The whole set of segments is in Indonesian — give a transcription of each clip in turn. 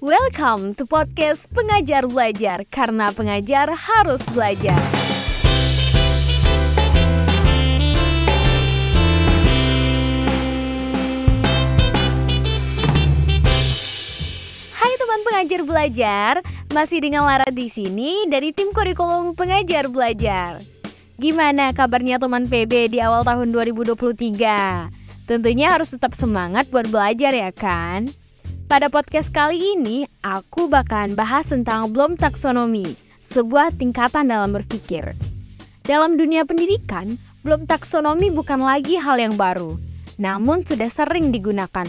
Welcome to podcast Pengajar Belajar karena pengajar harus belajar. Hai teman pengajar belajar, masih dengan Lara di sini dari tim kurikulum pengajar belajar. Gimana kabarnya teman PB di awal tahun 2023? Tentunya harus tetap semangat buat belajar ya kan? Pada podcast kali ini, aku bakalan bahas tentang Bloom Taksonomi, sebuah tingkatan dalam berpikir. Dalam dunia pendidikan, Bloom Taksonomi bukan lagi hal yang baru, namun sudah sering digunakan.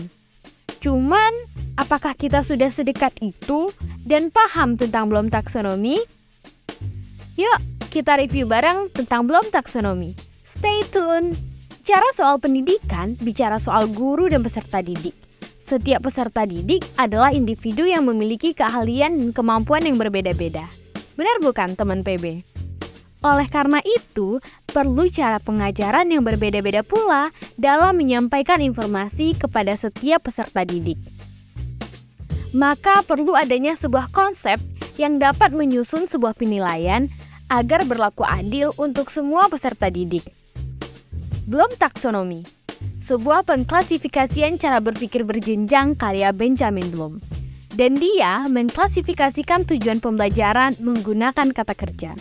Cuman, apakah kita sudah sedekat itu dan paham tentang Bloom Taksonomi? Yuk, kita review bareng tentang Bloom Taksonomi. Stay tune! Cara soal pendidikan bicara soal guru dan peserta didik. Setiap peserta didik adalah individu yang memiliki keahlian dan kemampuan yang berbeda-beda. Benar bukan teman PB? Oleh karena itu, perlu cara pengajaran yang berbeda-beda pula dalam menyampaikan informasi kepada setiap peserta didik. Maka perlu adanya sebuah konsep yang dapat menyusun sebuah penilaian agar berlaku adil untuk semua peserta didik. Belum taksonomi sebuah pengklasifikasian cara berpikir berjenjang karya Benjamin Bloom. Dan dia mengklasifikasikan tujuan pembelajaran menggunakan kata kerja.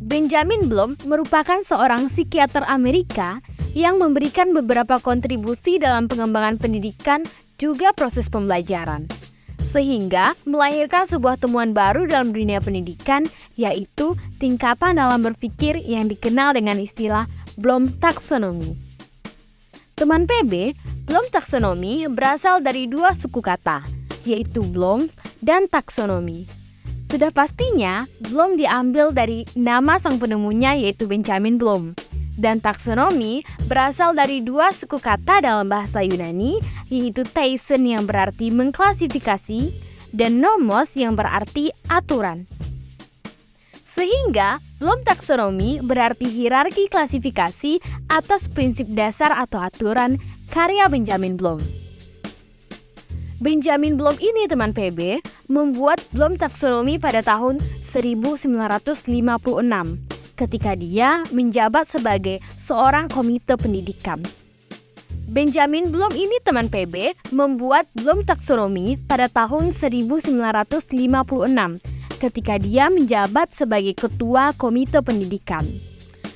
Benjamin Bloom merupakan seorang psikiater Amerika yang memberikan beberapa kontribusi dalam pengembangan pendidikan juga proses pembelajaran. Sehingga melahirkan sebuah temuan baru dalam dunia pendidikan yaitu tingkatan dalam berpikir yang dikenal dengan istilah Bloom Taxonomy. Teman PB, Bloom taksonomi berasal dari dua suku kata, yaitu Bloom dan taksonomi. Sudah pastinya, Bloom diambil dari nama sang penemunya yaitu Benjamin Bloom. Dan taksonomi berasal dari dua suku kata dalam bahasa Yunani, yaitu taison yang berarti mengklasifikasi dan nomos yang berarti aturan. Sehingga, belum taksonomi berarti hierarki klasifikasi atas prinsip dasar atau aturan karya Benjamin Bloom. Benjamin Bloom ini teman PB membuat Bloom taksonomi pada tahun 1956 ketika dia menjabat sebagai seorang komite pendidikan. Benjamin Bloom ini teman PB membuat Bloom taksonomi pada tahun 1956 ketika dia menjabat sebagai ketua komite pendidikan.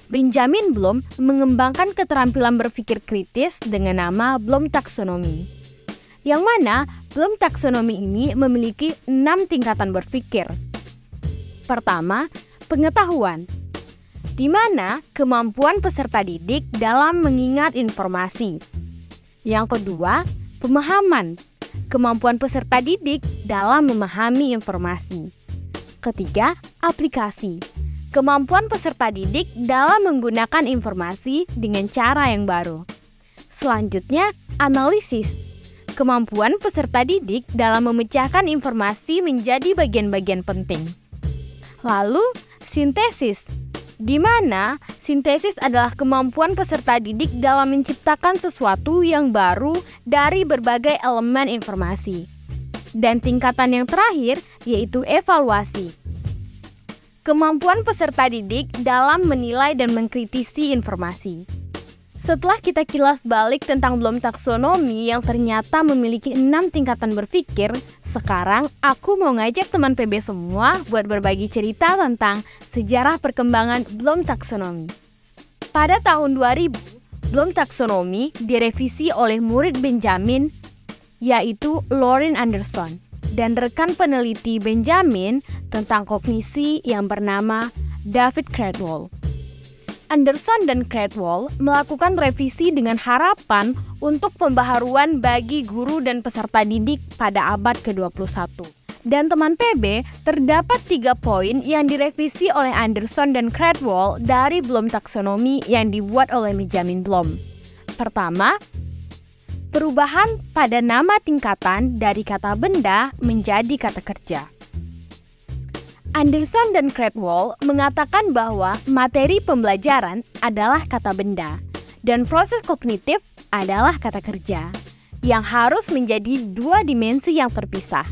Benjamin Bloom mengembangkan keterampilan berpikir kritis dengan nama Bloom Taxonomy. Yang mana Bloom Taxonomy ini memiliki enam tingkatan berpikir. Pertama, pengetahuan, di mana kemampuan peserta didik dalam mengingat informasi. Yang kedua, pemahaman, kemampuan peserta didik dalam memahami informasi. Ketiga, aplikasi. Kemampuan peserta didik dalam menggunakan informasi dengan cara yang baru. Selanjutnya, analisis. Kemampuan peserta didik dalam memecahkan informasi menjadi bagian-bagian penting. Lalu, sintesis. Di mana sintesis adalah kemampuan peserta didik dalam menciptakan sesuatu yang baru dari berbagai elemen informasi. Dan tingkatan yang terakhir yaitu evaluasi. Kemampuan peserta didik dalam menilai dan mengkritisi informasi. Setelah kita kilas balik tentang belum taksonomi yang ternyata memiliki enam tingkatan berpikir, sekarang aku mau ngajak teman PB semua buat berbagi cerita tentang sejarah perkembangan belum taksonomi. Pada tahun 2000, belum taksonomi direvisi oleh murid Benjamin yaitu Lauren Anderson dan rekan peneliti Benjamin tentang kognisi yang bernama David Cradwell. Anderson dan Cradwell melakukan revisi dengan harapan untuk pembaharuan bagi guru dan peserta didik pada abad ke-21. Dan teman PB, terdapat tiga poin yang direvisi oleh Anderson dan Cradwell dari Bloom taksonomi yang dibuat oleh Benjamin Bloom. Pertama, Perubahan pada nama tingkatan dari kata benda menjadi kata kerja. Anderson dan Cradwell mengatakan bahwa materi pembelajaran adalah kata benda dan proses kognitif adalah kata kerja yang harus menjadi dua dimensi yang terpisah.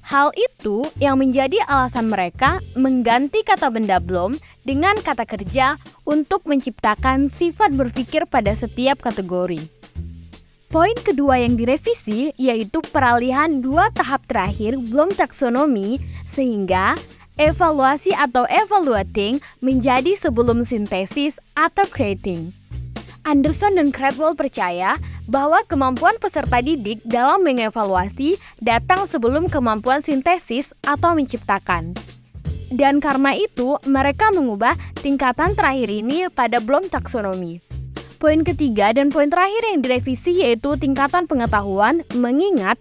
Hal itu yang menjadi alasan mereka mengganti kata benda belum dengan kata kerja untuk menciptakan sifat berpikir pada setiap kategori. Poin kedua yang direvisi yaitu peralihan dua tahap terakhir belum taksonomi sehingga evaluasi atau evaluating menjadi sebelum sintesis atau creating. Anderson dan Cradwell percaya bahwa kemampuan peserta didik dalam mengevaluasi datang sebelum kemampuan sintesis atau menciptakan. Dan karena itu, mereka mengubah tingkatan terakhir ini pada belum taksonomi. Poin ketiga dan poin terakhir yang direvisi yaitu tingkatan pengetahuan mengingat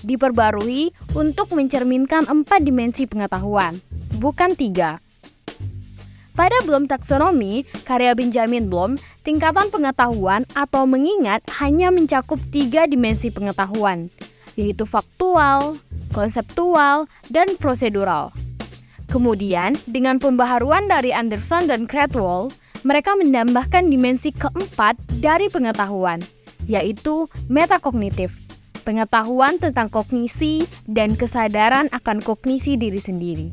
diperbarui untuk mencerminkan empat dimensi pengetahuan, bukan tiga. Pada Bloom taksonomi, karya Benjamin Bloom, tingkatan pengetahuan atau mengingat hanya mencakup tiga dimensi pengetahuan, yaitu faktual, konseptual, dan prosedural. Kemudian, dengan pembaharuan dari Anderson dan Cradwell, mereka menambahkan dimensi keempat dari pengetahuan, yaitu metakognitif, pengetahuan tentang kognisi dan kesadaran akan kognisi diri sendiri.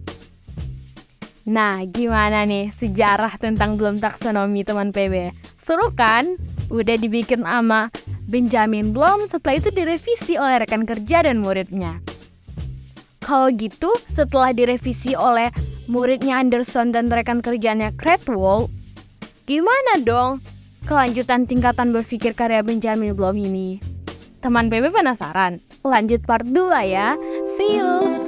Nah, gimana nih sejarah tentang belum taksonomi teman PB? Seru kan? Udah dibikin sama Benjamin Blom, setelah itu direvisi oleh rekan kerja dan muridnya. Kalau gitu, setelah direvisi oleh muridnya Anderson dan rekan kerjanya Cradwell, gimana dong kelanjutan tingkatan berpikir karya Benjamin Blom ini? Teman PB penasaran? Lanjut part 2 ya. See you!